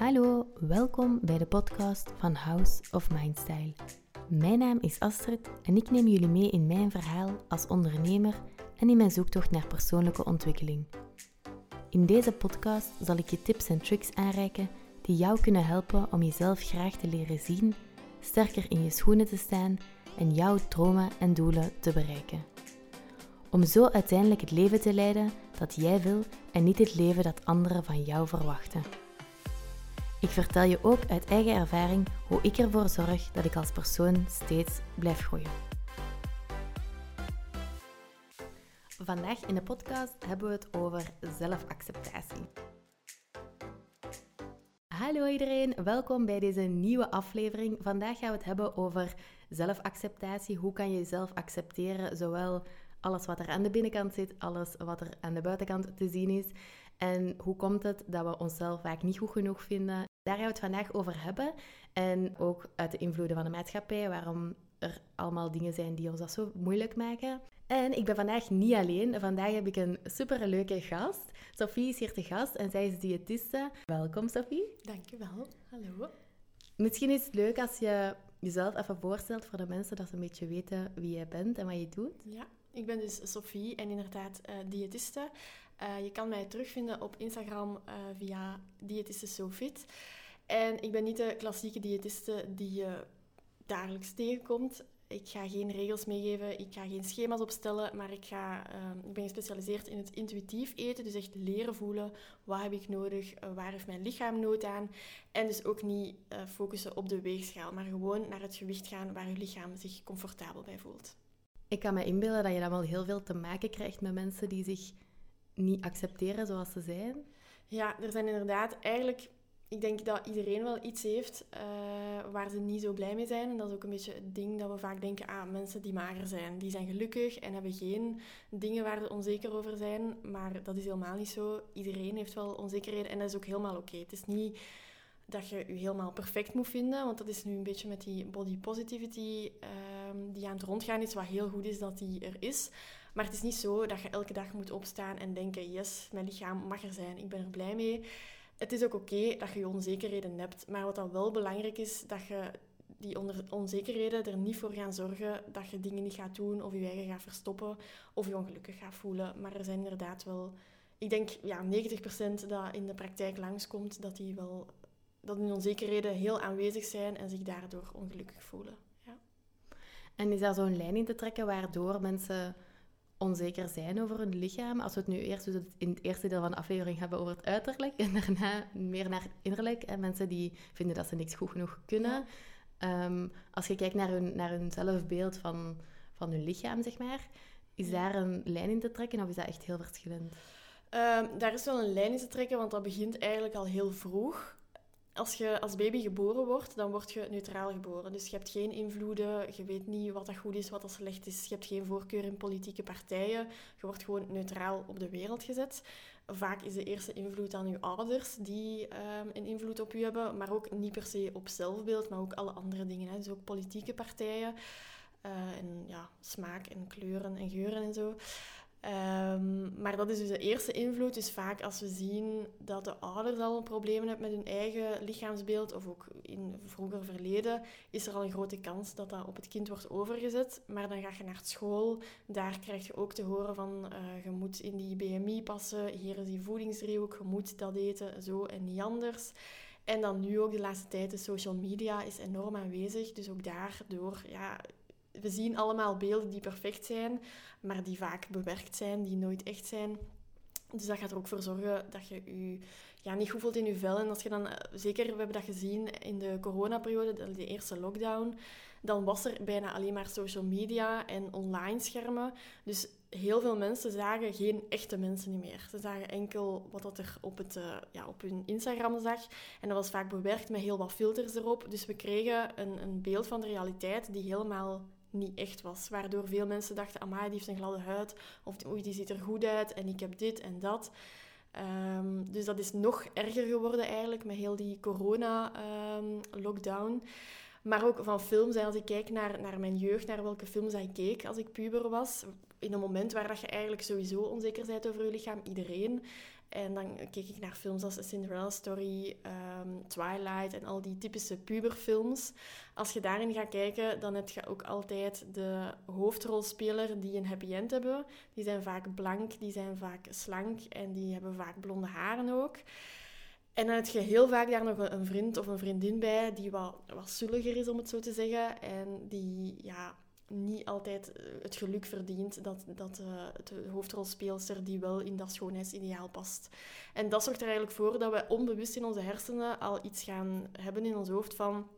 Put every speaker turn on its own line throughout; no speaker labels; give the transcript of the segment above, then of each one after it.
Hallo, welkom bij de podcast van House of Mindstyle. Mijn naam is Astrid en ik neem jullie mee in mijn verhaal als ondernemer en in mijn zoektocht naar persoonlijke ontwikkeling. In deze podcast zal ik je tips en tricks aanreiken die jou kunnen helpen om jezelf graag te leren zien, sterker in je schoenen te staan en jouw dromen en doelen te bereiken. Om zo uiteindelijk het leven te leiden dat jij wil en niet het leven dat anderen van jou verwachten. Ik vertel je ook uit eigen ervaring hoe ik ervoor zorg dat ik als persoon steeds blijf groeien. Vandaag in de podcast hebben we het over zelfacceptatie. Hallo iedereen, welkom bij deze nieuwe aflevering. Vandaag gaan we het hebben over zelfacceptatie. Hoe kan je jezelf accepteren, zowel alles wat er aan de binnenkant zit, alles wat er aan de buitenkant te zien is. En hoe komt het dat we onszelf vaak niet goed genoeg vinden? Daar gaan we het vandaag over hebben. En ook uit de invloeden van de maatschappij, waarom er allemaal dingen zijn die ons dat zo moeilijk maken. En ik ben vandaag niet alleen. Vandaag heb ik een superleuke gast. Sophie is hier te gast en zij is diëtiste. Welkom Sophie.
Dankjewel. Hallo.
Misschien is het leuk als je jezelf even voorstelt voor de mensen dat ze een beetje weten wie jij bent en wat je doet.
Ja, ik ben dus Sophie en inderdaad uh, diëtiste. Uh, je kan mij terugvinden op Instagram uh, via diëtiste SoFit. En ik ben niet de klassieke diëtiste die je dagelijks tegenkomt. Ik ga geen regels meegeven, ik ga geen schema's opstellen, maar ik, ga, ik ben gespecialiseerd in het intuïtief eten. Dus echt leren voelen, wat heb ik nodig, waar heeft mijn lichaam nood aan. En dus ook niet focussen op de weegschaal, maar gewoon naar het gewicht gaan waar je lichaam zich comfortabel bij voelt.
Ik kan me inbeelden dat je dan wel heel veel te maken krijgt met mensen die zich niet accepteren zoals ze zijn.
Ja, er zijn inderdaad eigenlijk... Ik denk dat iedereen wel iets heeft uh, waar ze niet zo blij mee zijn. En dat is ook een beetje het ding dat we vaak denken... Ah, mensen die mager zijn, die zijn gelukkig en hebben geen dingen waar ze onzeker over zijn. Maar dat is helemaal niet zo. Iedereen heeft wel onzekerheden en dat is ook helemaal oké. Het is niet dat je je helemaal perfect moet vinden. Want dat is nu een beetje met die body positivity um, die aan het rondgaan is, wat heel goed is dat die er is. Maar het is niet zo dat je elke dag moet opstaan en denken, yes, mijn lichaam mag er zijn, ik ben er blij mee. Het is ook oké dat je je onzekerheden hebt. Maar wat dan wel belangrijk is, dat je die onzekerheden er niet voor gaan zorgen dat je dingen niet gaat doen of je eigen gaat verstoppen of je ongelukkig gaat voelen. Maar er zijn inderdaad wel, ik denk ja, 90% dat in de praktijk langskomt, dat die wel dat hun onzekerheden heel aanwezig zijn en zich daardoor ongelukkig voelen. Ja.
En is daar zo'n lijn in te trekken waardoor mensen onzeker zijn over hun lichaam? Als we het nu eerst dus in het eerste deel van de aflevering hebben over het uiterlijk en daarna meer naar het innerlijk. En mensen die vinden dat ze niks goed genoeg kunnen. Ehm, als je kijkt naar hun, naar hun zelfbeeld van, van hun lichaam, zeg maar, is daar een lijn in te trekken of is dat echt heel verschillend?
Um, daar is wel een lijn in te trekken, want dat begint eigenlijk al heel vroeg als je als baby geboren wordt, dan word je neutraal geboren. Dus je hebt geen invloeden, je weet niet wat dat goed is, wat dat slecht is. Je hebt geen voorkeur in politieke partijen. Je wordt gewoon neutraal op de wereld gezet. Vaak is de eerste invloed aan je ouders die um, een invloed op je hebben, maar ook niet per se op zelfbeeld, maar ook alle andere dingen. Hè. Dus ook politieke partijen. Uh, en ja, smaak en kleuren en geuren en zo. Um, maar dat is dus de eerste invloed. Dus vaak als we zien dat de ouders al problemen hebben met hun eigen lichaamsbeeld, of ook in vroeger verleden, is er al een grote kans dat dat op het kind wordt overgezet. Maar dan ga je naar school, daar krijg je ook te horen van uh, je moet in die BMI passen, hier is die voedingsdriehoek, je moet dat eten, zo en niet anders. En dan nu ook de laatste tijd, de social media is enorm aanwezig. Dus ook daardoor ja, we zien allemaal beelden die perfect zijn, maar die vaak bewerkt zijn, die nooit echt zijn. Dus dat gaat er ook voor zorgen dat je je ja, niet goed voelt in je vel. En als je dan, eh, zeker, we hebben dat gezien in de coronaperiode, de eerste lockdown, dan was er bijna alleen maar social media en online schermen. Dus heel veel mensen zagen geen echte mensen meer. Ze zagen enkel wat dat er op, het, uh, ja, op hun Instagram zag. En dat was vaak bewerkt met heel wat filters erop. Dus we kregen een, een beeld van de realiteit die helemaal niet echt was. Waardoor veel mensen dachten, amai, die heeft een gladde huid. Of oei, die ziet er goed uit en ik heb dit en dat. Um, dus dat is nog erger geworden eigenlijk met heel die corona-lockdown. Ehm, maar ook van films. Als ik kijk naar, naar mijn jeugd, naar welke films ik keek als ik puber was, in een moment waar dat je eigenlijk sowieso onzeker bent over je lichaam, iedereen. En dan keek ik naar films als Cinderella Story, ehm, Twilight en al die typische puberfilms. Als je daarin gaat kijken, dan heb je ook altijd de hoofdrolspeler die een happy end hebben. Die zijn vaak blank, die zijn vaak slank en die hebben vaak blonde haren ook. En dan heb je heel vaak daar nog een vriend of een vriendin bij die wat, wat zulliger is, om het zo te zeggen. En die ja, niet altijd eh, het geluk verdient dat, dat uh, de hoofdrolspeelster die wel in dat schoonheidsideaal past. En dat zorgt er eigenlijk voor dat we onbewust in onze hersenen al iets gaan hebben in ons hoofd van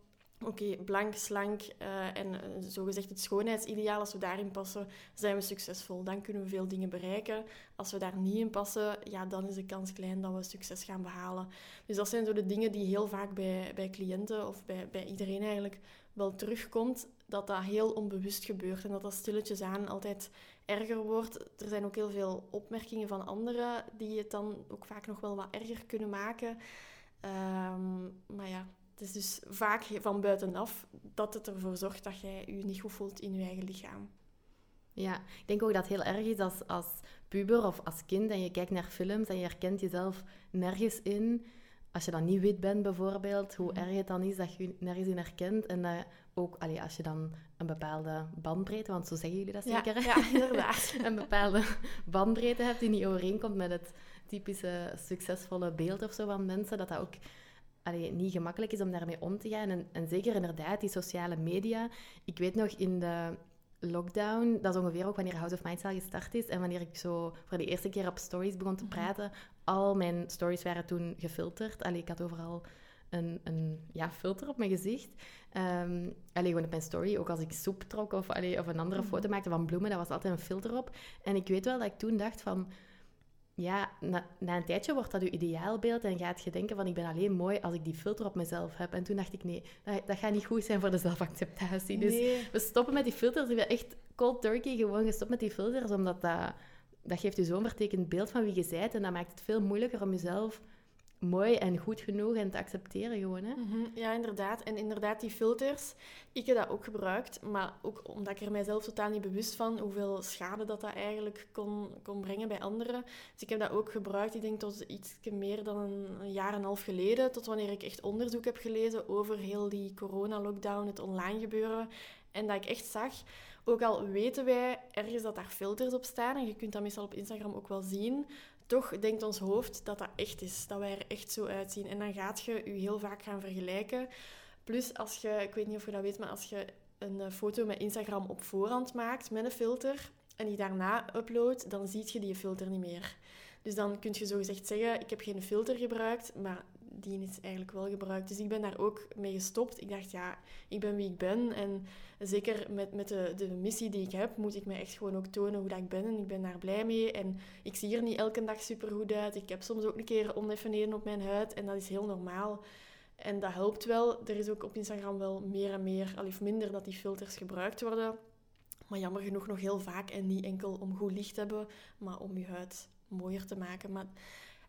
oké, blank, slank uh, en uh, zogezegd het schoonheidsideaal, als we daarin passen, zijn we succesvol. Dan kunnen we veel dingen bereiken. Als we daar niet in passen, ja, dan is de kans klein dat we succes gaan behalen. Dus dat zijn zo de dingen die heel vaak bij, bij cliënten of bij, bij iedereen eigenlijk wel terugkomt, dat dat heel onbewust gebeurt en dat dat stilletjes aan altijd erger wordt. Er zijn ook heel veel opmerkingen van anderen die het dan ook vaak nog wel wat erger kunnen maken. Um, maar ja, het is dus vaak van buitenaf dat het ervoor zorgt dat jij je niet goed voelt in je eigen lichaam.
Ja, ik denk ook dat het heel erg is als, als puber of als kind en je kijkt naar films en je herkent jezelf nergens in. Als je dan niet wit bent bijvoorbeeld, hoe erg het dan is dat je nergens in herkent. En dat ook allee, als je dan een bepaalde bandbreedte, want zo zeggen jullie dat zeker?
Ja, ja inderdaad.
een bepaalde bandbreedte hebt die niet overeenkomt met het typische succesvolle beeld of zo van mensen, dat dat ook allee, niet gemakkelijk is om daarmee om te gaan. En, en zeker inderdaad, die sociale media. Ik weet nog in de lockdown, dat is ongeveer ook wanneer House of Mindstyle gestart is en wanneer ik zo voor de eerste keer op stories begon te mhm. praten, al mijn stories waren toen gefilterd. Allee, ik had overal een, een ja, filter op mijn gezicht. Um, allee, gewoon op mijn story, ook als ik soep trok of, allee, of een andere mhm. foto maakte van bloemen, dat was altijd een filter op. En ik weet wel dat ik toen dacht van ja, na, na, een tijdje wordt dat je ideaalbeeld en gaat je denken van ik ben alleen mooi als ik die filter op mezelf heb. En toen dacht ik nee, dat, dat gaat niet goed zijn voor de zelfacceptatie. Dus we stoppen met die filters. Ik ben echt cold turkey gewoon gestopt met die filters, omdat dat, dat geeft je zo'n vertekend beeld van wie je bent en dat maakt het veel moeilijker om jezelf mooi en goed genoeg en te accepteren gewoon. Hè?
Mhm, ja, inderdaad. En inderdaad, die filters, ik heb dat ook gebruikt, maar ook omdat ik er mijzelf totaal niet bewust van hoeveel schade dat dat eigenlijk kon, kon brengen bij anderen. Dus ik heb dat ook gebruikt, ik denk tot iets meer dan een, jaar en een half geleden, tot wanneer ik echt onderzoek heb gelezen over heel die corona-lockdown, het online gebeuren. En dat ik echt zag, ook al weten wij ergens dat daar filters op staan, en je kunt dat meestal op Instagram ook wel zien, toch denkt ons hoofd dat dat echt is, dat wij er echt zo uitzien. En dan gaat je je heel vaak gaan vergelijken. Plus, als je, ik weet niet of je dat weet, maar als je een eh, foto met Instagram op voorhand maakt met een filter en die daarna uploadt, dan zie je die filter niet meer. Dus dan kun je zogezegd zeggen, ik heb geen filter gebruikt, maar die is eigenlijk wel gebruikt. Dus ik ben daar ook mee gestopt. Ik dacht, ja, ik ben wie ik ben. En zeker met, met de, de missie die ik heb, moet ik me echt gewoon ook tonen hoe dat ik ben. En ik ben daar blij mee. En ik zie er niet elke dag supergoed uit. Ik heb soms ook een keer oneffenheden op mijn huid. En dat is heel normaal. En dat helpt wel. Er is ook op Instagram wel meer en meer, al of minder, dat die filters gebruikt worden. Maar jammer genoeg nog heel vaak. En niet enkel om goed licht te hebben, maar om je huid mooier te maken. Maar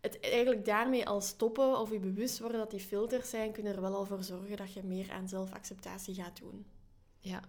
het eigenlijk daarmee al stoppen of je bewust worden dat die filters zijn, kunnen er wel al voor zorgen dat je meer aan zelfacceptatie gaat doen.
Ja,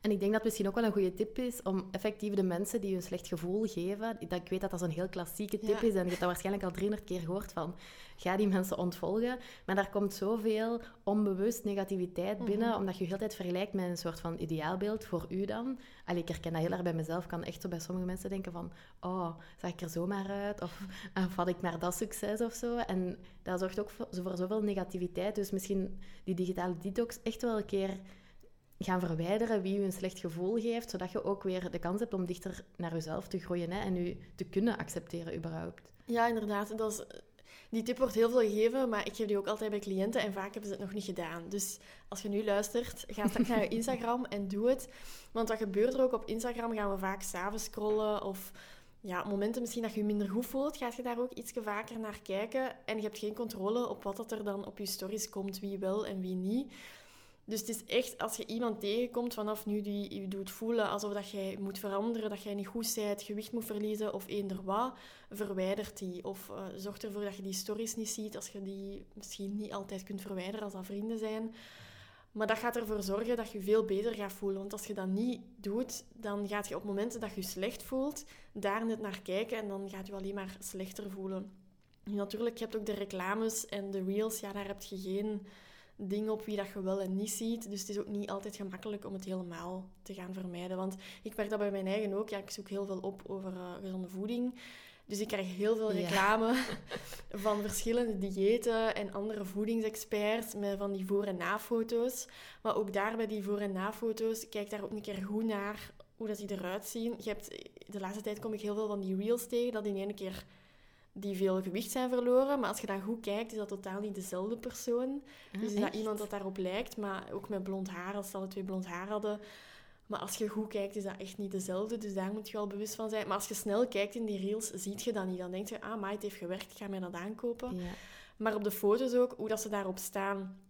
en ik denk dat het misschien ook wel een goede tip is om effectief de mensen die je een slecht gevoel geven, dat ik weet dat dat zo'n heel klassieke tip is en je hebt dat waarschijnlijk al 300 keer gehoord van, ga die mensen ontvolgen. Maar daar komt zoveel onbewust negativiteit mhm. binnen, omdat je je heel tijd vergelijkt met een soort van ideaalbeeld voor u dan. Allee, ik herken dat heel erg bij mezelf. kan echt zo bij sommige mensen denken van, oh, zag ik er zomaar uit? Of, of had ik maar dat succes of zo? En dat zorgt ook voor, voor zoveel negativiteit. Dus misschien die digitale detox echt wel een keer gaan verwijderen wie je een slecht gevoel geeft, zodat je ook weer de kans hebt om dichter naar jezelf te groeien hè, en je te kunnen accepteren überhaupt.
Ja, inderdaad. Dat is, die tip wordt heel veel gegeven, maar ik geef die ook altijd bij cliënten en vaak hebben ze het nog niet gedaan. Dus als je nu luistert, ga straks naar je Instagram en doe het. Want wat gebeurt er ook op Instagram? Gaan we vaak s'avonds scrollen of ja, momenten misschien dat je je minder goed voelt, ga je daar ook iets vaker naar kijken. En je hebt geen controle op wat er dan op je stories komt, wie wel en wie niet. Dus het is echt, als je iemand tegenkomt vanaf nu die je doet voelen alsof dat jij moet veranderen, dat jij niet goed bent, gewicht moet verliezen of eender wat, verwijdert die. Of uh, zorg ervoor dat je die stories niet ziet, als je die misschien niet altijd kunt verwijderen als dat vrienden zijn. Maar dat gaat ervoor zorgen dat je je veel beter gaat voelen. Want als je dat niet doet, dan gaat je op momenten dat je je slecht voelt, daar net naar kijken en dan gaat je alleen maar slechter voelen. Nu, natuurlijk, je hebt ook de reclames en de reels. Ja, daar heb je geen ding op wie dat je wel en niet ziet. Dus het is ook niet altijd gemakkelijk om het helemaal te gaan vermijden. Want ik merk dat bij mijn eigen ook. Ja, ik zoek heel veel op over uh, gezonde voeding. Dus ik krijg heel veel reclame van verschillende diëten en andere voedingsexperts met van die voor- en na-foto's. Maar ook daar bij die voor- en na-foto's, kijk daar ook een keer goed naar hoe dat die eruit zien. Je hebt, de laatste tijd kom ik heel veel van die reels tegen, dat in één keer die veel gewicht zijn verloren. Maar als je dan goed kijkt, is dat totaal niet dezelfde persoon. Ah, dus is dat iemand dat daarop lijkt, maar ook met blond haar, als ze alle twee blond haar hadden. Maar als je goed kijkt, is dat echt niet dezelfde. Dus daar moet je wel bewust van zijn. Maar als je snel kijkt in die reels, ziet je dat niet. Dan denk je, ah, maar het heeft gewerkt, ik ga mij dat aankopen. Ja. Maar op de foto's ook, hoe dat ze daarop staan.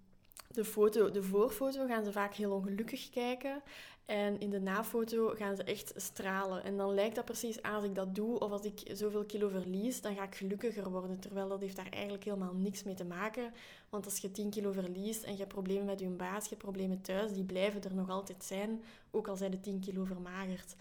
De, foto, de voorfoto gaan ze vaak heel ongelukkig kijken. En in de nafoto gaan ze echt stralen. En dan lijkt dat precies als ik dat doe of als ik zoveel kilo verlies, dan ga ik gelukkiger worden. Terwijl dat heeft daar eigenlijk helemaal niks mee te maken. Want als je 10 kilo verliest en je hebt problemen met je baas, je hebt problemen thuis, die blijven er nog altijd zijn, ook al zijn de 10 kilo vermagerd.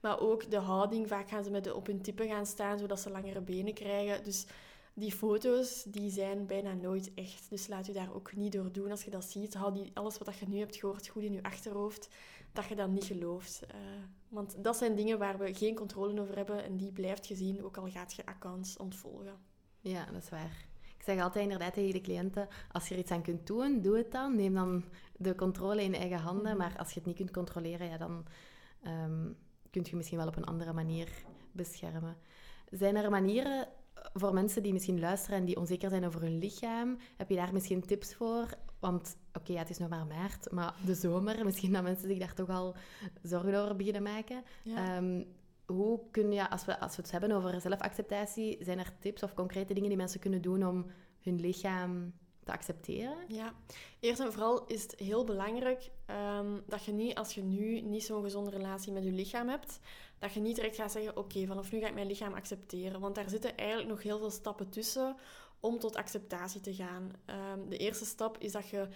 Maar ook de houding, vaak gaan ze met de, op hun tippen gaan staan, zodat ze langere benen krijgen. Dus die foto's die zijn bijna nooit echt. Dus laat je daar ook niet door doen als je dat ziet. Hou die, alles wat je nu hebt gehoord goed in je achterhoofd dat je dat niet gelooft. Uh, want dat zijn dingen waar we geen controle over hebben en die blijft gezien, ook al gaat je accounts ontvolgen.
Ja, dat is waar. Ik zeg altijd inderdaad tegen de cliënten, als je er iets aan kunt doen, doe het dan. Neem dan de controle in eigen handen. Mhm. Maar als je het niet kunt controleren, ja, dan um, kun je misschien wel op een andere manier beschermen. Zijn er manieren voor mensen die misschien luisteren en die onzeker zijn over hun lichaam? Heb je daar misschien tips voor want oké, ja, het is nog maar maart, maar de zomer, misschien dat mensen zich daar toch al zorgen over beginnen maken. Ehm, hoe kun je, als we, als we het hebben over zelfacceptatie, zijn er tips of concrete dingen die mensen kunnen doen om hun lichaam te accepteren?
Ja, eerst en vooral is het heel belangrijk um, dat je niet, als je nu niet zo'n gezonde relatie met je lichaam hebt, dat je niet direct gaat zeggen, oké, vanaf nu ga ik mijn lichaam accepteren. Want daar zitten eigenlijk nog heel veel stappen tussen om tot acceptatie te gaan. Ehm, de eerste stap is dat je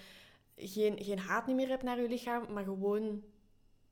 geen, geen haat meer hebt naar je lichaam, maar gewoon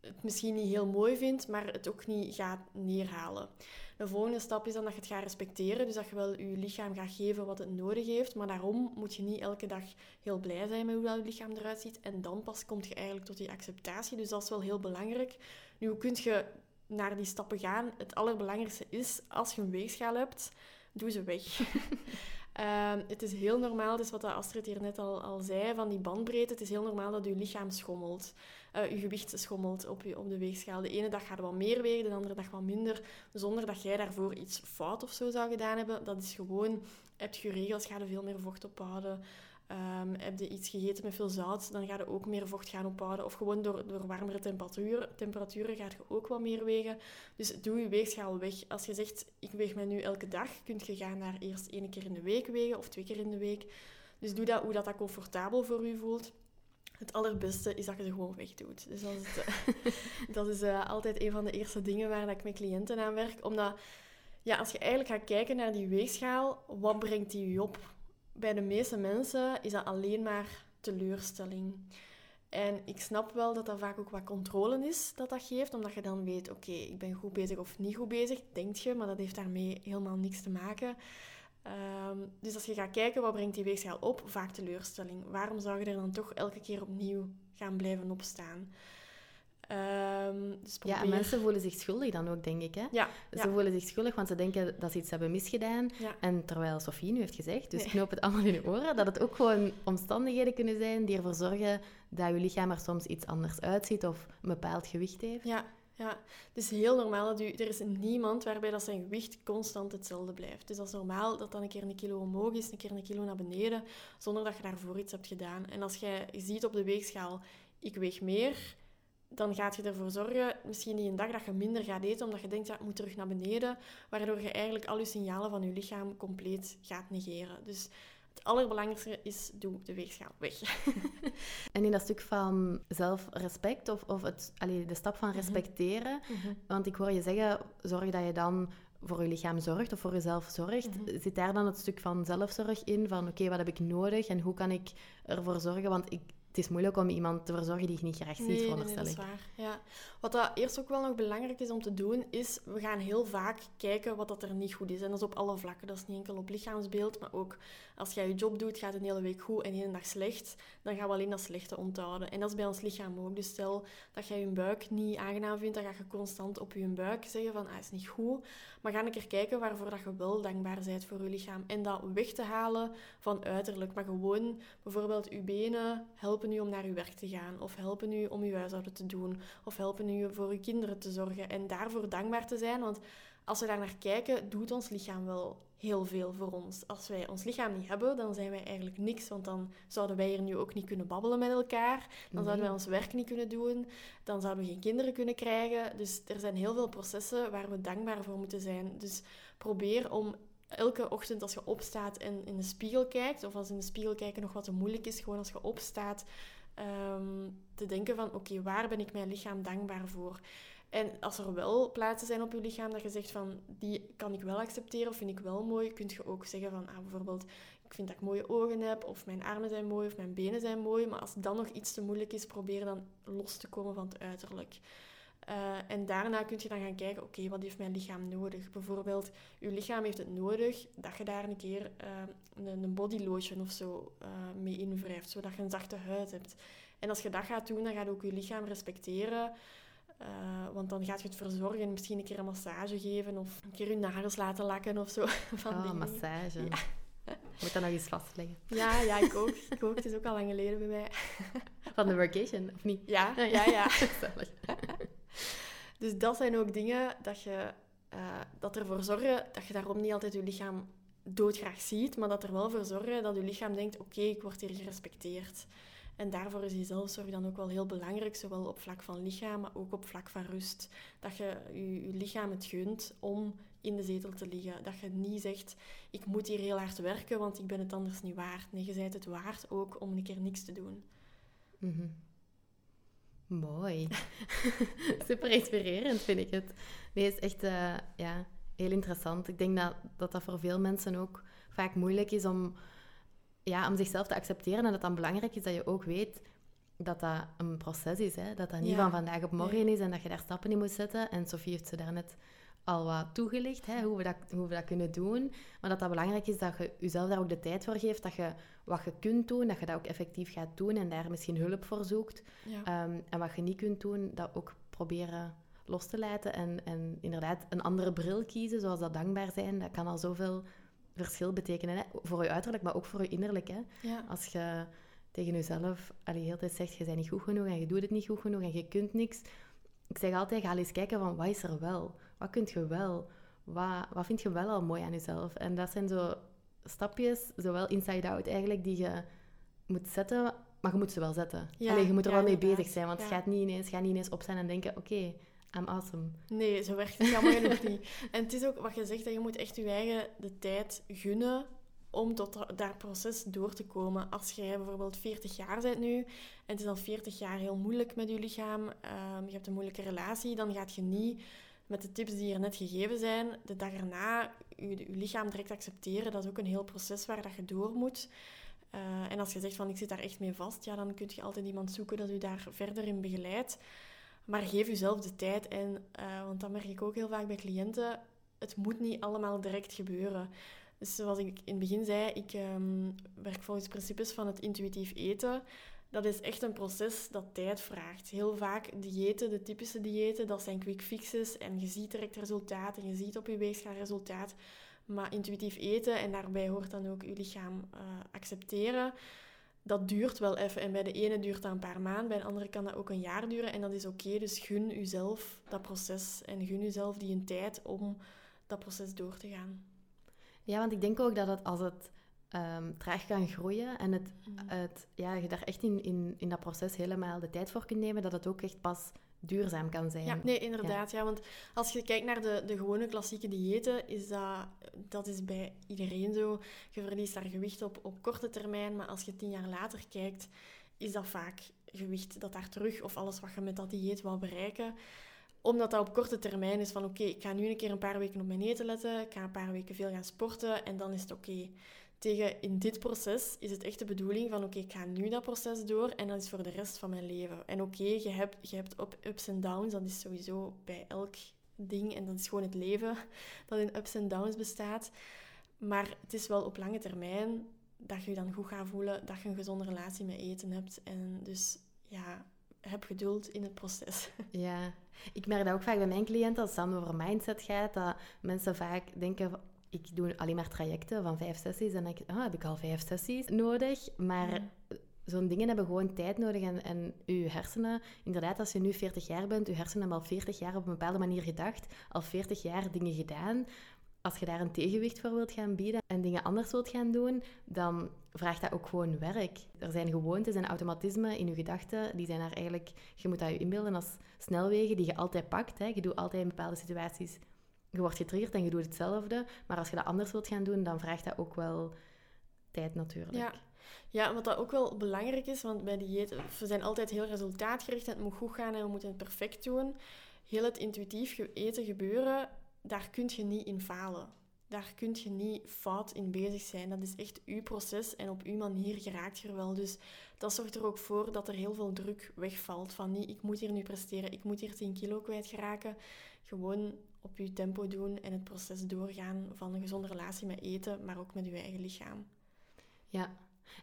het misschien niet heel mooi vindt, maar het ook niet gaat neerhalen. De volgende stap is dan dat je het gaat respecteren, dus dat je wel je lichaam gaat geven wat het nodig heeft, maar daarom moet je niet elke dag heel blij zijn met hoe dat je lichaam eruit ziet en dan pas kom je eigenlijk tot die acceptatie. Dus dat is wel heel belangrijk. Nu, hoe kun je naar die stappen gaan? Het allerbelangrijkste is, als je een weegschaal hebt, doe ze weg. Ehm, het is heel normaal, dus wat Astrid hier net al, al zei, van die bandbreedte. Het is heel normaal dat je lichaam schommelt. Uh, je gewicht schommelt op, je, op de weegschaal. De ene dag gaat wat meer wegen, de andere dag wat minder. Zonder dat jij daarvoor iets fout of zo zou gedaan hebben. Dat is gewoon, heb je regels, ga je veel meer vocht ophouden. Um, heb je iets gegeten met veel zout, dan ga je ook meer vocht gaan ophouden. Of gewoon door, door warmere temperaturen, temperaturen gaat je ook wat meer wegen. Dus doe je weegschaal weg. Als je zegt, ik weeg mij nu elke dag, kun je gaan naar eerst één keer in de week wegen of twee keer in de week. Dus doe dat hoe dat, dat comfortabel voor je voelt. Het allerbeste is dat je ze gewoon wegdoet. Dus dat is, dat is uh, altijd een van de eerste dingen waar ik met cliënten aan werk. Omdat ja, als je eigenlijk gaat kijken naar die weegschaal, wat brengt die je op? Bij de meeste mensen is dat alleen maar teleurstelling. En ik snap wel dat dat vaak ook wat controle is dat dat geeft, omdat je dan weet, oké, ik ben goed bezig of niet goed bezig, denk je, maar dat heeft daarmee helemaal niks te maken. Ehm, dus als je gaat kijken, wat brengt die weegschaal op? Vaak teleurstelling. Waarom zou je er dan toch elke keer opnieuw gaan blijven opstaan?
Um, dus Ja, mensen voelen zich schuldig dan ook, denk ik. Hè? Ja, ze voelen zich schuldig, want ze denken dat ze iets hebben misgedaan. En terwijl Sofie nu heeft gezegd, dus knoop het allemaal in je oren, dat het ook gewoon omstandigheden kunnen zijn die ervoor zorgen dat je lichaam er soms iets anders uitziet of een bepaald gewicht heeft.
Ja, ja. het is heel normaal dat u... Er is niemand waarbij dat zijn gewicht constant hetzelfde blijft. Dus dat is normaal dat dan een keer een kilo omhoog is, een keer een kilo naar beneden, zonder dat je daarvoor iets hebt gedaan. En als jij ziet op de weegschaal, ik weeg meer dan gaat je ervoor zorgen, misschien die een dag dat je minder gaat eten, omdat je denkt, ja, ik moet terug naar beneden, waardoor je eigenlijk al je signalen van je lichaam compleet gaat negeren. Dus het allerbelangrijkste is, doe de weegschaal weg.
en in dat stuk van zelfrespect, of, of het, allee, de stap van mhm. respecteren, mhm. want ik hoor je zeggen, zorg dat je dan voor je lichaam zorgt of voor jezelf zorgt, mhm. zit daar dan het stuk van zelfzorg in? Van oké, wat heb ik nodig en hoe kan ik ervoor zorgen? Want ik het is moeilijk om iemand te verzorgen die je niet graag ziet,
Nee, nee, nee,
veronderstel
dat is waar. Ja. Wat dat eerst ook wel nog belangrijk is om te doen, is we gaan heel vaak kijken wat dat er niet goed is. En dat is op alle vlakken. Dat is niet enkel op lichaamsbeeld, maar ook als jij je job doet, gaat een hele week goed en één dag slecht, dan gaan we alleen dat slechte onthouden. En dat is bij ons lichaam ook. Dus stel dat jij je buik niet aangenaam vindt, dan ga je constant op je buik zeggen van, ah, is niet goed. Maar ga een keer kijken waarvoor dat je wel dankbaar bent voor je lichaam. En dat weg te halen van uiterlijk, maar gewoon bijvoorbeeld je benen helpen u om naar uw werk te gaan, of helpen u om uw huishouden te doen, of helpen u voor uw kinderen te zorgen. En daarvoor dankbaar te zijn, want als we daar naar kijken, doet ons lichaam wel heel veel voor ons. Als wij ons lichaam niet hebben, dan zijn wij eigenlijk niks, want dan zouden wij hier nu ook niet kunnen babbelen met elkaar, dan zouden wij ons werk niet kunnen doen, dan zouden we geen kinderen kunnen krijgen. Dus er zijn heel veel processen waar we dankbaar voor moeten zijn. Dus probeer om elke ochtend als je opstaat en in de spiegel kijkt, of als in de spiegel kijken nog wat te moeilijk is, gewoon als je opstaat, ehm, te denken van oké, waar ben ik mijn lichaam dankbaar voor? En als er wel plaatsen zijn op je lichaam dat je zegt van die kan ik wel accepteren of vind ik wel mooi, kun je ook zeggen van ah, bijvoorbeeld ik vind dat ik mooie ogen heb of mijn armen zijn mooi of mijn benen zijn mooi. Maar als dan nog iets te moeilijk is, probeer dan los te komen van het uiterlijk. Uh, en daarna kun je dan gaan kijken, oké, wat heeft mijn lichaam nodig? Bijvoorbeeld, je lichaam heeft het nodig dat je daar een keer uh, een, body lotion of zo uh, mee invrijft, zodat je een zachte huid hebt. En als je dat gaat doen, dan gaat ook je lichaam respecteren. Want dan gaat je het verzorgen, misschien een keer een massage geven of een keer je nagels laten lakken of zo.
Van oh,
dingen.
massage. Ja. Moet dat nog eens vastleggen.
Ja, ja, ik ook. Ik ook. Het is ook al lang geleden bij mij.
Van de vacation, of niet?
Ja, ja, ja. dus dat zijn ook dingen dat, je, uh, dat ervoor zorgen dat je daarom niet altijd je lichaam doodgraag ziet, maar dat er wel voor zorgen dat je lichaam denkt, oké, okay, ik word hier gerespecteerd. En daarvoor is die zelfzorg dan ook wel heel belangrijk, zowel op vlak van lichaam, maar ook op vlak van rust. Dat je je, lichaam het gunt om in de zetel te liggen. Dat je niet zegt, ik moet hier heel hard werken, want ik ben het anders niet waard. Nee, je bent het waard ook om een keer niks te doen.
-hmm. Mooi. Super inspirerend vind ik het. Nee, is echt uh, ja, heel interessant. Ik denk dat, dat dat voor veel mensen ook vaak moeilijk is om, ja, om zichzelf te accepteren. En dat het dan belangrijk is dat je ook weet dat dat een proces is. Hè? Dat dat niet ja. van vandaag op morgen nee. is en dat je daar stappen in moet zetten. En Sofie heeft ze daarnet al wat toegelicht, hè, hoe, we dat, hoe we dat kunnen doen. Maar dat dat belangrijk is dat je jezelf daar ook de tijd voor geeft, dat je wat je kunt doen, dat je dat ook effectief gaat doen en daar misschien hulp voor zoekt.
Ja.
Um, en wat je niet kunt doen, dat ook proberen los te laten en, en inderdaad een andere bril kiezen, zoals dat dankbaar zijn. Dat kan al zoveel verschil betekenen, hè? voor je uiterlijk, maar ook voor je innerlijk. Hè?
Ja.
Als je tegen jezelf allee, heel tijd zegt, je bent niet goed genoeg en je doet het niet goed genoeg en je kunt niks. Ik zeg altijd, ga eens kijken van, wat is er wel? Wat kun je wel? Wat, wat vind je wel al mooi aan jezelf? En dat zijn zo stapjes, zowel inside-out eigenlijk, die je moet zetten, maar je moet ze wel zetten.
Ja,
Allee, je moet er
ja,
wel mee bezig zijn, want het gaat niet ineens, ga niet ineens opstaan en denken, oké, I'm awesome.
Nee, zo werkt het jammer genoeg niet. En het is ook wat je zegt, dat je moet echt je eigen de tijd gunnen om tot dat- proces door te komen. Als jij bijvoorbeeld 40 jaar bent nu en het is al 40 jaar heel moeilijk met je lichaam, ehm, je hebt een moeilijke relatie, dan gaat je niet met de tips die er net gegeven zijn, de dag erna je, je lichaam direct accepteren. Dat is ook een heel proces waar dat je door moet. Eh, en als je zegt van ik zit daar echt mee vast, ja, dan kun je altijd iemand zoeken dat u daar verder in begeleidt. Maar geef jezelf de tijd. En, eh, want dat merk ik ook heel vaak bij cliënten. Het moet niet allemaal direct gebeuren. Dus zoals ik in het begin zei, ik ehm, werk volgens principes van het intuïtief eten. Dat is echt een proces dat tijd vraagt. Heel vaak diëten, de typische diëten, dat zijn quick fixes. En je ziet direct resultaat en je ziet op je weegschaal resultaat. Maar intuïtief eten, en daarbij hoort dan ook je lichaam eh, accepteren, dat duurt wel even. En bij de ene duurt dat een paar maanden, bij de andere kan dat ook een jaar duren. En dat is oké, dus gun jezelf dat proces en gun jezelf die een tijd om dat proces door te gaan.
Ja, want ik denk ook dat het als het ehm, traag kan groeien en het,
Mhm.
het, ja, je daar echt in, in, in dat proces helemaal de tijd voor kunt nemen, dat het ook echt pas duurzaam kan zijn.
Ja, nee, inderdaad. Ja. want als je kijkt naar de, de gewone klassieke diëten, is dat, dat is bij iedereen zo. Je verliest daar gewicht op, op korte termijn, maar als je tien jaar later kijkt, is dat vaak gewicht dat daar terug, of alles wat je met dat dieet wou bereiken, omdat dat op korte termijn is van oké, ik ga nu een keer een paar weken op mijn eten letten, ik ga een paar weken veel gaan sporten en dan is het oké. Tegen in dit proces is het echt de bedoeling van oké, ik ga nu dat proces door en dat is voor de rest van mijn leven. En oké, je hebt, je hebt ups en downs, dat is sowieso bij elk ding en dat is gewoon het leven dat in ups en downs bestaat. Maar het is wel op lange termijn dat je je dan goed gaat voelen, dat je een gezonde relatie met eten hebt. En dus ja, heb geduld in het proces.
Ja, ik merk dat ook vaak bij mijn cliënten als het dan over mindset gaat, dat mensen vaak denken, ik doe alleen maar trajecten van vijf sessies en dan denk ik, oh, heb ik al vijf sessies nodig? Maar zo'n dingen hebben gewoon tijd nodig en, en je hersenen, inderdaad, als je nu 40 jaar bent, je hersenen hebben al 40 jaar op een bepaalde manier gedacht, al 40 jaar dingen gedaan. Als je daar een tegenwicht voor wilt gaan bieden en dingen anders wilt gaan doen, dan vraagt dat ook gewoon werk. Er zijn gewoontes en automatismen in je gedachten, die zijn er eigenlijk, je moet dat je inbeelden als snelwegen die je altijd pakt. Hè. Je doet altijd in bepaalde situaties, je wordt getriggerd en je doet hetzelfde. Maar als je dat anders wilt gaan doen, dan vraagt dat ook wel tijd natuurlijk.
Ja. Ja, wat dat ook wel belangrijk is, want bij dieet, we zijn altijd heel resultaatgericht en het moet goed gaan en we moeten het perfect doen. Heel het intuïtief eten gebeuren, daar kun je niet in falen. Daar kun je niet fout in bezig zijn. Dat is echt uw proces en op uw manier geraakt je er wel. Dus dat zorgt er ook voor dat er heel veel druk wegvalt. Van niet, ik moet hier nu presteren, ik moet hier 10 kilo kwijt geraken. Gewoon op uw tempo doen en het proces doorgaan van een gezonde relatie met eten, maar ook met uw eigen lichaam.
Ja,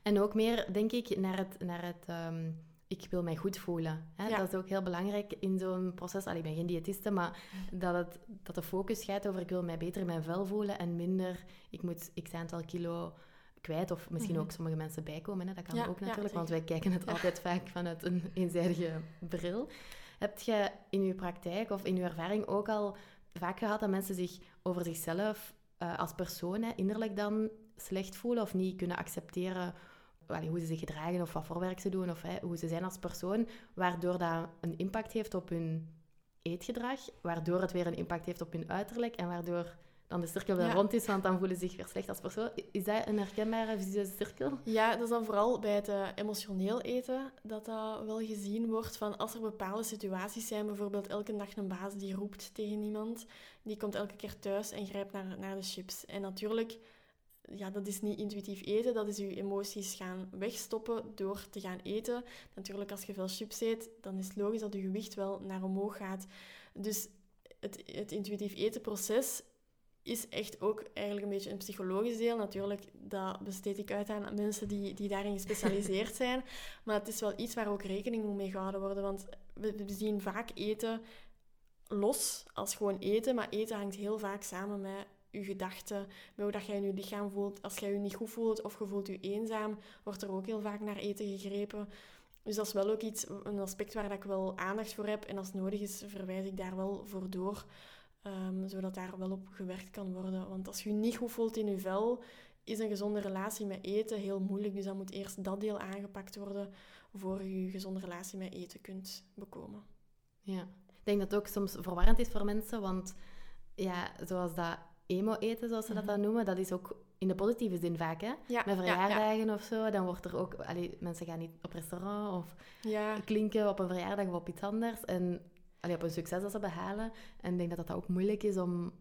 en ook meer, denk ik, naar het... Naar het ehm, ik wil mij goed voelen. Hè? Dat is ook heel belangrijk in zo'n proces. Allee, ik ben geen diëtiste, maar dat, het, dat de focus gaat over ik wil mij beter in mijn vel voelen en minder ik moet x aantal kilo kwijt. Of misschien mhm. ook sommige mensen bijkomen. Hè? Dat kan ook natuurlijk, want wij kijken het altijd vaak vanuit een eenzijdige bril. Heb je in je praktijk of in je ervaring ook al vaak gehad dat mensen zich over zichzelf uh, als persoon hè, innerlijk dan slecht voelen of niet kunnen accepteren hoe ze zich gedragen of wat voor werk ze doen of hè, hoe ze zijn als persoon, waardoor dat een impact heeft op hun eetgedrag, waardoor het weer een impact heeft op hun uiterlijk en waardoor dan de cirkel weer rond is, want dan voelen ze zich weer slecht als persoon. Is dat een herkenbare visueuze cirkel?
Ja, dat is dan vooral bij het uh, emotioneel eten dat dat wel gezien wordt. Van als er bepaalde situaties zijn, bijvoorbeeld elke dag een baas die roept tegen iemand, die komt elke keer thuis en grijpt naar, naar de chips. En natuurlijk ja, dat is niet intuïtief eten, dat is je emoties gaan wegstoppen door te gaan eten. Natuurlijk, als je veel chips eet, dan is het logisch dat je gewicht wel naar omhoog gaat. Dus het, het intuïtief etenproces is echt ook eigenlijk een beetje een psychologisch deel. Natuurlijk, dat besteed ik uit aan mensen die, die daarin gespecialiseerd zijn. Maar het is wel iets waar ook rekening mee gehouden worden. Want we, we zien vaak eten los als gewoon eten. Maar eten hangt heel vaak samen met je gedachten, met hoe dat jij in je lichaam voelt. Als jij je niet goed voelt of je voelt je eenzaam, wordt er ook heel vaak naar eten gegrepen. Dus dat is wel ook iets, een aspect waar ik wel aandacht voor heb. En als nodig is, verwijs ik daar wel voor door. Um, zodat daar wel op gewerkt kan worden. Want als je je niet goed voelt in je vel, is een gezonde relatie met eten heel moeilijk. Dus dan moet eerst dat deel aangepakt worden voor je gezonde relatie met eten kunt bekomen.
Ja, ik denk dat het ook soms verwarrend is voor mensen, want ja, zoals dat emo-eten, zoals ze dat dan mhm. noemen, dat is ook in de positieve zin vaak, hè? Met verjaardagen of zo, dan wordt er ook... Allee, mensen gaan niet op restaurant of klinken op een verjaardag of op iets anders. En allee, op een succes dat ze behalen. En ik denk dat dat ook moeilijk is om...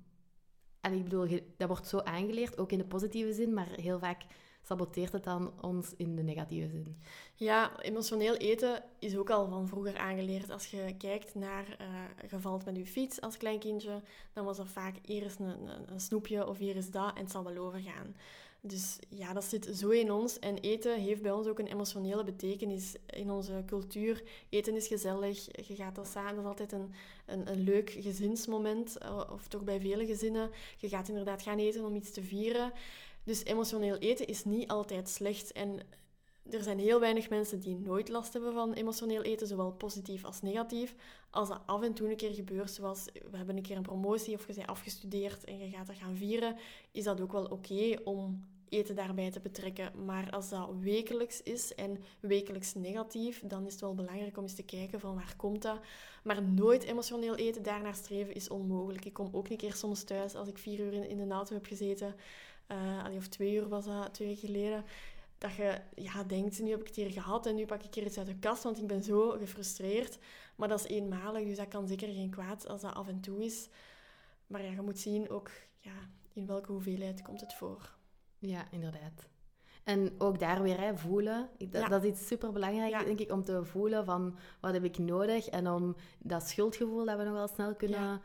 Allee, ik bedoel, dat wordt zo aangeleerd, ook in de positieve zin, maar heel vaak saboteert het dan ons in de negatieve zin.
Ja, emotioneel eten is ook al van vroeger aangeleerd. Als je kijkt naar uh, je valt met je fiets als kleinkindje, dan was er vaak eerst een, een, een, snoepje of hier is dat en het zal wel overgaan. Dus ja, dat zit zo in ons. En eten heeft bij ons ook een emotionele betekenis in onze cultuur. Eten is gezellig, je gaat dat samen. Dat is altijd een, een, een leuk gezinsmoment, eh, of toch bij vele gezinnen. Je gaat inderdaad gaan eten om iets te vieren. Dus emotioneel eten is niet altijd slecht. En er zijn heel weinig mensen die nooit last hebben van emotioneel eten, zowel positief als negatief. Als dat af en toe een keer gebeurt, zoals we hebben een keer een promotie of je bent afgestudeerd en je gaat dat gaan vieren, is dat ook wel oké om eten daarbij te betrekken. Maar als dat wekelijks is en wekelijks negatief, dan is het wel belangrijk om eens te kijken van waar komt dat. Maar nooit emotioneel eten, daarnaar streven is onmogelijk. Ik kom ook een keer soms thuis als ik vier uur in, de auto heb gezeten uh, of twee uur was dat, twee weken geleden, dat je ja, denkt, nu heb ik het hier gehad en nu pak ik hier iets uit de kast, want ik ben zo gefrustreerd. Maar dat is eenmalig, dus dat kan zeker geen kwaad als dat af en toe is. Maar ja, je moet zien ook ja, in welke hoeveelheid komt het voor.
Ja, inderdaad. En ook daar weer hè, voelen. Dat,
Ja.
dat is iets superbelangrijk,
Ja.
denk ik, om te voelen van wat heb ik nodig. En om dat schuldgevoel dat we nog wel snel kunnen
Ja.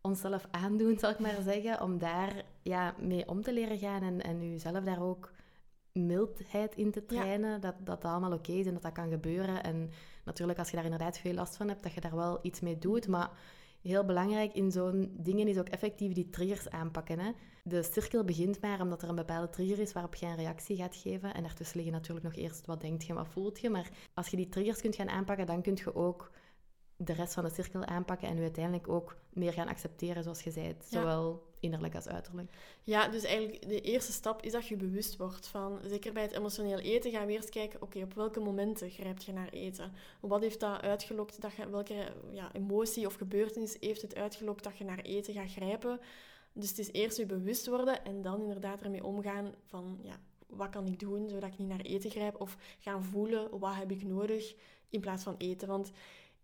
onszelf aandoen, zal ik maar zeggen. Om daar ja, mee om te leren gaan en, en jezelf daar ook mildheid in te
Ja.
trainen. Dat, dat dat allemaal oké is en dat dat kan gebeuren. En natuurlijk, als je daar inderdaad veel last van hebt, dat je daar wel iets mee doet. Maar heel belangrijk in zo'n dingen is ook effectief die triggers aanpakken. Hè? De cirkel begint maar omdat er een bepaalde trigger is waarop je een reactie gaat geven. En daartussen liggen natuurlijk nog eerst wat denkt je, wat voelt je. Maar als je die triggers kunt gaan aanpakken, dan kun je ook de rest van de cirkel aanpakken en je uiteindelijk ook meer gaan accepteren, zoals je zei,
Ja.
zowel innerlijk als uiterlijk.
Ja, dus eigenlijk de eerste stap is dat je bewust wordt van, zeker bij het emotioneel eten, gaan we eerst kijken, oké, op welke momenten grijpt je naar eten? Wat heeft dat uitgelokt, dat je, welke ja, emotie of gebeurtenis heeft het uitgelokt dat je naar eten gaat grijpen? Dus het is eerst je bewust worden en dan inderdaad ermee omgaan van, ja, wat kan ik doen zodat ik niet naar eten grijp? Of gaan voelen, wat heb ik nodig, in plaats van eten. Want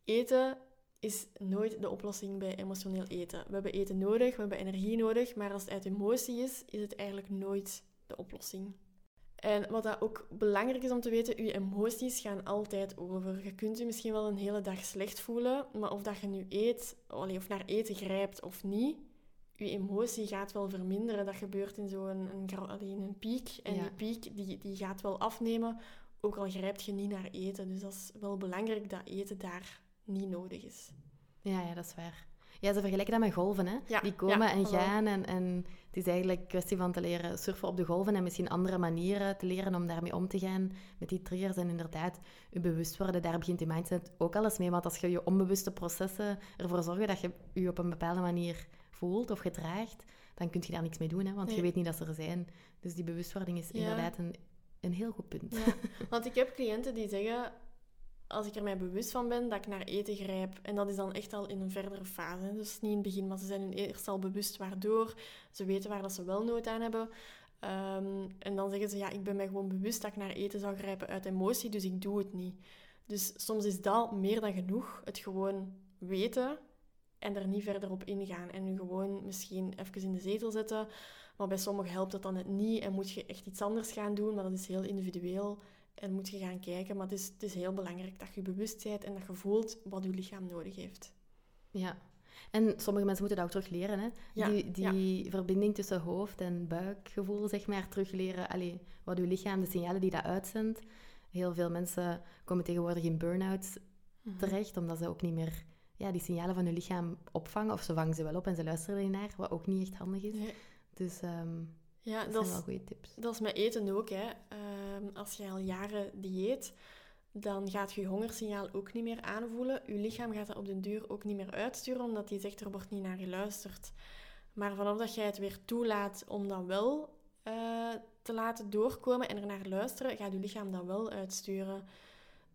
eten is nooit de oplossing bij emotioneel eten. We hebben eten nodig, we hebben energie nodig, maar als het uit emotie is, is het eigenlijk nooit de oplossing. En wat dat ook belangrijk is om te weten, je emoties gaan altijd over. Je kunt je misschien wel een hele dag slecht voelen, maar of dat je nu eet, of naar eten grijpt of niet, je emotie gaat wel verminderen. Dat gebeurt in zo'n een, in een piek. En
Ja.
die piek die, die gaat wel afnemen, ook al grijpt je niet naar eten. Dus dat is wel belangrijk dat eten daar niet nodig is.
Ja, ja, dat is waar. Ja, ze vergelijken dat met golven, hè.
Ja,
Die komen
ja,
en gaan en, en het is eigenlijk een kwestie van te leren surfen op de golven en misschien andere manieren te leren om daarmee om te gaan met die triggers en inderdaad je bewust worden. Daar begint die mindset ook alles mee, want als je je onbewuste processen ervoor zorgen dat je je op een bepaalde manier voelt of gedraagt, dan kun je daar niks mee doen, hè, want je weet niet dat ze er zijn. Dus die bewustwording is inderdaad een, een heel goed punt.
Ja, want ik heb cliënten die zeggen, als ik er mij bewust van ben, dat ik naar eten grijp. En dat is dan echt al in een verdere fase. Dus niet in het begin, maar ze zijn hun eerst al bewust waardoor. Ze weten waar dat ze wel nood aan hebben. Ehm, en dan zeggen ze, ja, ik ben mij gewoon bewust dat ik naar eten zou grijpen uit emotie, dus ik doe het niet. Dus soms is dat meer dan genoeg. Het gewoon weten en er niet verder op ingaan. En nu gewoon misschien even in de zetel zetten. Maar bij sommigen helpt dat dan net niet en moet je echt iets anders gaan doen. Maar dat is heel individueel en moet je gaan kijken. Maar het is, het is heel belangrijk dat je bewust bent en dat je voelt wat je lichaam nodig heeft.
Ja. En sommige mensen moeten dat ook terug leren. Hè?
Ja,
Die, die verbinding tussen hoofd en buikgevoel, zeg maar, terug leren. Allee, wat uw lichaam, de signalen die dat uitzendt. Heel veel mensen komen tegenwoordig in burn-outs terecht, omdat ze ook niet meer ja, die signalen van hun lichaam opvangen. Of ze vangen ze wel op en ze luisteren er naar, wat ook niet echt handig is.
Nee.
Dus ehm,
Ja,
dat,
dat
zijn
is,
wel goede tips.
dat is met eten ook. Hè. Ehm, als je al jaren dieet, dan gaat je hongersignaal ook niet meer aanvoelen. Je lichaam gaat dat op den duur ook niet meer uitsturen, omdat die zegt er wordt niet naar geluisterd. Maar vanaf dat jij het weer toelaat om dat wel eh, te laten doorkomen en er naar luisteren, gaat je lichaam dat wel uitsturen.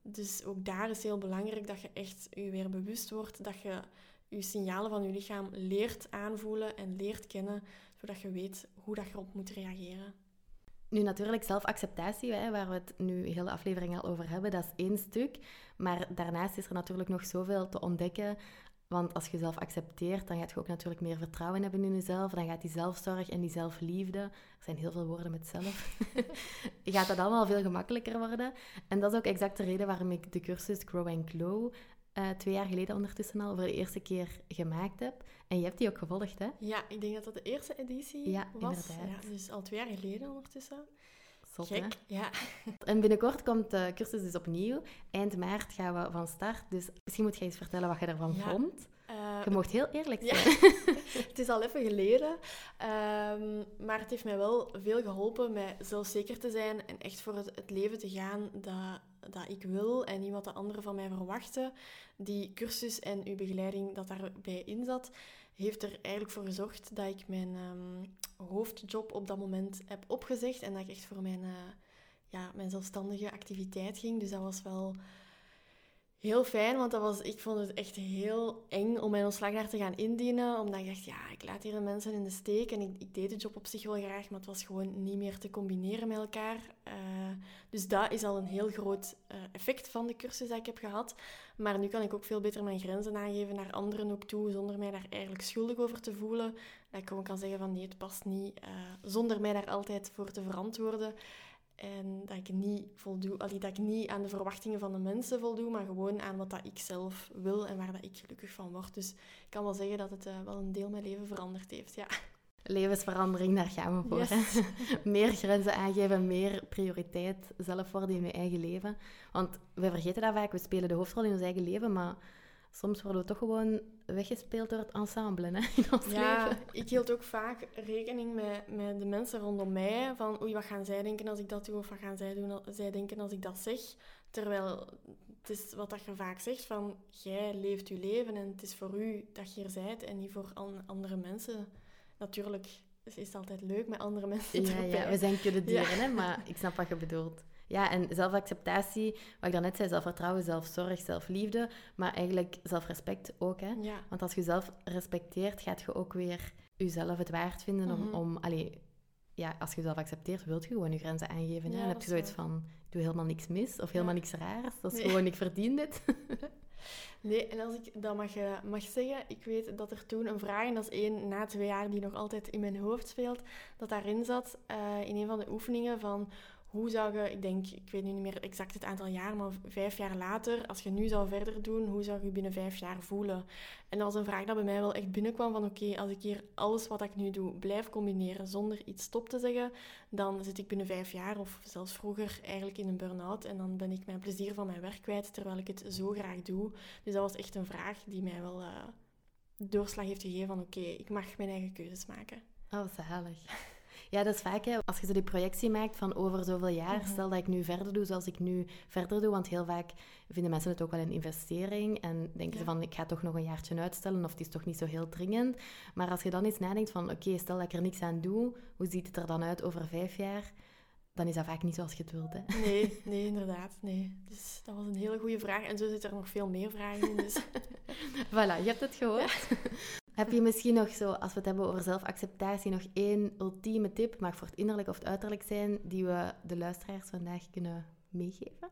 Dus ook daar is heel belangrijk dat je echt je weer bewust wordt, dat je je signalen van je lichaam leert aanvoelen en leert kennen, zodat je weet hoe dat je erop moet reageren.
Nu natuurlijk zelfacceptatie, waar we het nu heel de aflevering al over hebben, dat is één stuk. Maar daarnaast is er natuurlijk nog zoveel te ontdekken. Want als je jezelf accepteert, dan gaat je ook natuurlijk meer vertrouwen hebben in jezelf. Dan gaat die zelfzorg en die zelfliefde, er zijn heel veel woorden met zelf, gaat dat allemaal veel gemakkelijker worden. En dat is ook exact de reden waarom ik de cursus Grow and Glow eh, twee jaar geleden ondertussen al voor de eerste keer gemaakt heb. En je hebt die ook gevolgd, hè?
Ja, ik denk dat dat de eerste editie
Ja,
was.
inderdaad.
Ja, dus al twee jaar geleden ondertussen.
Zot, hè?
Ja.
En binnenkort komt de cursus dus opnieuw. Eind maart gaan we van start. Dus misschien moet je eens vertellen wat je ervan
Ja.
vond.
Eh,
Je mocht heel eerlijk
Ja.
zijn.
het is al even geleden, ehm, maar het heeft mij wel veel geholpen met zelfzeker te zijn en echt voor het, het leven te gaan dat, dat ik wil en niet wat de anderen van mij verwachten. Die cursus en uw begeleiding dat daarbij in zat, heeft er eigenlijk voor gezorgd dat ik mijn ehm, hoofdjob op dat moment heb opgezegd en dat ik echt voor mijn, eh, ja, mijn zelfstandige activiteit ging. Dus dat was wel heel fijn, want dat was, ik vond het echt heel eng om mijn ontslag daar te gaan indienen. Omdat ik dacht, ja, ik laat hier de mensen in de steek. En ik, ik deed de job op zich wel graag, maar het was gewoon niet meer te combineren met elkaar. Eh, dus dat is al een heel groot eh, effect van de cursus dat ik heb gehad. Maar nu kan ik ook veel beter mijn grenzen aangeven naar anderen ook toe, zonder mij daar eigenlijk schuldig over te voelen. Dat ik gewoon kan zeggen van nee, het past niet. eh, zonder mij daar altijd voor te verantwoorden. En dat ik niet voldoe, allee, dat ik niet aan de verwachtingen van de mensen voldoe, maar gewoon aan wat dat ik zelf wil en waar dat ik gelukkig van word. Dus ik kan wel zeggen dat het eh, wel een deel mijn leven veranderd heeft. Ja.
Levensverandering, daar gaan we voor.
Yes.
meer grenzen aangeven, meer prioriteit zelf worden in je eigen leven. Want we vergeten dat vaak, we spelen de hoofdrol in ons eigen leven, maar soms worden we toch gewoon weggespeeld door het ensemble hè, in ons
Ja,
leven.
ik hield ook vaak rekening met, met de mensen rondom mij. Van oei, wat gaan zij denken als ik dat doe? Of wat gaan zij, doen, zij denken als ik dat zeg? Terwijl het is wat dat je vaak zegt van... Jij leeft je leven en het is voor u dat je hier bent en niet voor an- andere mensen. Natuurlijk is het altijd leuk met andere mensen
Ja,
erbij.
ja, we zijn kuddedieren, hè, maar ik snap wat je bedoelt. Ja, en zelfacceptatie, wat ik daarnet zei, zelfvertrouwen, zelfzorg, zelfliefde, maar eigenlijk zelfrespect ook. Hè?
Ja,
Want als je jezelf respecteert, gaat je ook weer jezelf het waard vinden om...
Mhm.
om allee, ja, als je jezelf accepteert, wilt je gewoon je grenzen aangeven.
Ja,
Dan heb je zoiets
waar.
van, ik doe helemaal niks mis of helemaal
Ja.
niks raars. Dat is
Nee.
gewoon, ik verdien dit.
Nee, en als ik dat mag, eh, mag zeggen, ik weet dat er toen een vraag, en dat is één na twee jaar die nog altijd in mijn hoofd speelt, dat daarin zat eh, in een van de oefeningen van hoe zou je, ik denk, ik weet nu niet meer exact het aantal jaar, maar vijf jaar later, als je nu zou verder doen, hoe zou je je binnen vijf jaar voelen? En dat was een vraag dat bij mij wel echt binnenkwam van oké, als ik hier alles wat ik nu doe blijf combineren zonder iets stop te zeggen, dan zit ik binnen vijf jaar of zelfs vroeger eigenlijk in een burn-out en dan ben ik mijn plezier van mijn werk kwijt, terwijl ik het zo graag doe. Dus dat was echt een vraag die mij wel eh, doorslag heeft gegeven van oké, ik mag mijn eigen keuzes maken.
Oh, zalig. Ja, dat is vaak, hè, als je zo die projectie maakt van over zoveel jaar,
Mhm.
stel dat ik nu verder doe zoals ik nu verder doe, want heel vaak vinden mensen het ook wel een investering en denken ze van, ik ga toch nog een jaartje uitstellen of het is toch niet zo heel dringend. Maar als je dan eens nadenkt van, oké, stel dat ik er niks aan doe, hoe ziet het er dan uit over vijf jaar? Dan is dat vaak niet zoals je het wilt, hè.
Nee, nee, inderdaad. Nee. Dus dat was een hele goede vraag. En zo zitten er nog veel meer vragen in. Dus
Voilà, je hebt het gehoord. Heb je misschien nog zo, als we het hebben over zelfacceptatie, nog één ultieme tip, mag voor het innerlijk of het uiterlijk zijn, die we de luisteraars vandaag kunnen meegeven?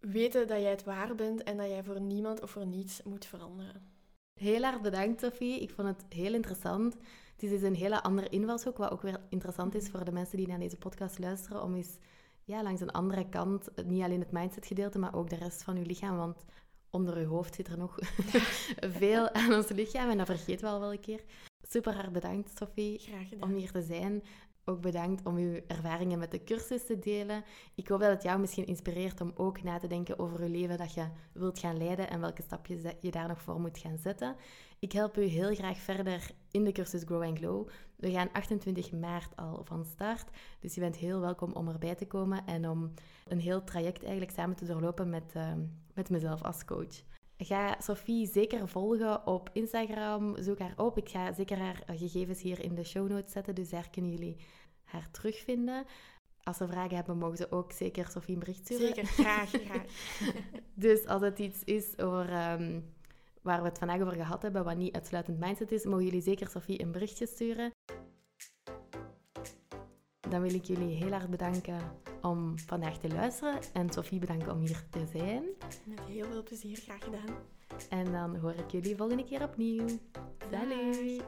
weten dat jij het waar bent en dat jij voor niemand of voor niets moet veranderen.
Heel erg bedankt, Sophie. Ik vond het heel interessant. Het is dus een hele andere invalshoek, wat ook weer interessant is voor de mensen die naar deze podcast luisteren, om eens ja, langs een andere kant, niet alleen het mindset gedeelte, maar ook de rest van uw lichaam, want onder uw hoofd zit er nog veel aan ons lichaam en dat vergeten we al wel een keer. Super hard bedankt, Sophie, om hier te zijn. Ook bedankt om uw ervaringen met de cursus te delen. Ik hoop dat het jou misschien inspireert om ook na te denken over je leven dat je wilt gaan leiden en welke stapjes je daar nog voor moet gaan zetten. Ik help u heel graag verder in de cursus Grow and Glow. We gaan 28 maart al van start, dus je bent heel welkom om erbij te komen en om een heel traject eigenlijk samen te doorlopen met, ehm, met mezelf als coach. Ga Sophie zeker volgen op Instagram. Zoek haar op. Ik ga zeker haar gegevens hier in de show notes zetten, dus daar kunnen jullie haar terugvinden. Als ze vragen hebben, mogen ze ook zeker Sophie een bericht sturen.
Zeker, graag, graag.
Dus als het iets is over, ehm, waar we het vandaag over gehad hebben, wat niet uitsluitend mindset is, mogen jullie zeker Sophie een berichtje sturen. Dan wil ik jullie heel erg bedanken om vandaag te luisteren en Sophie bedanken om hier te zijn.
Met heel veel plezier, graag gedaan.
En dan hoor ik jullie volgende keer opnieuw. Salut!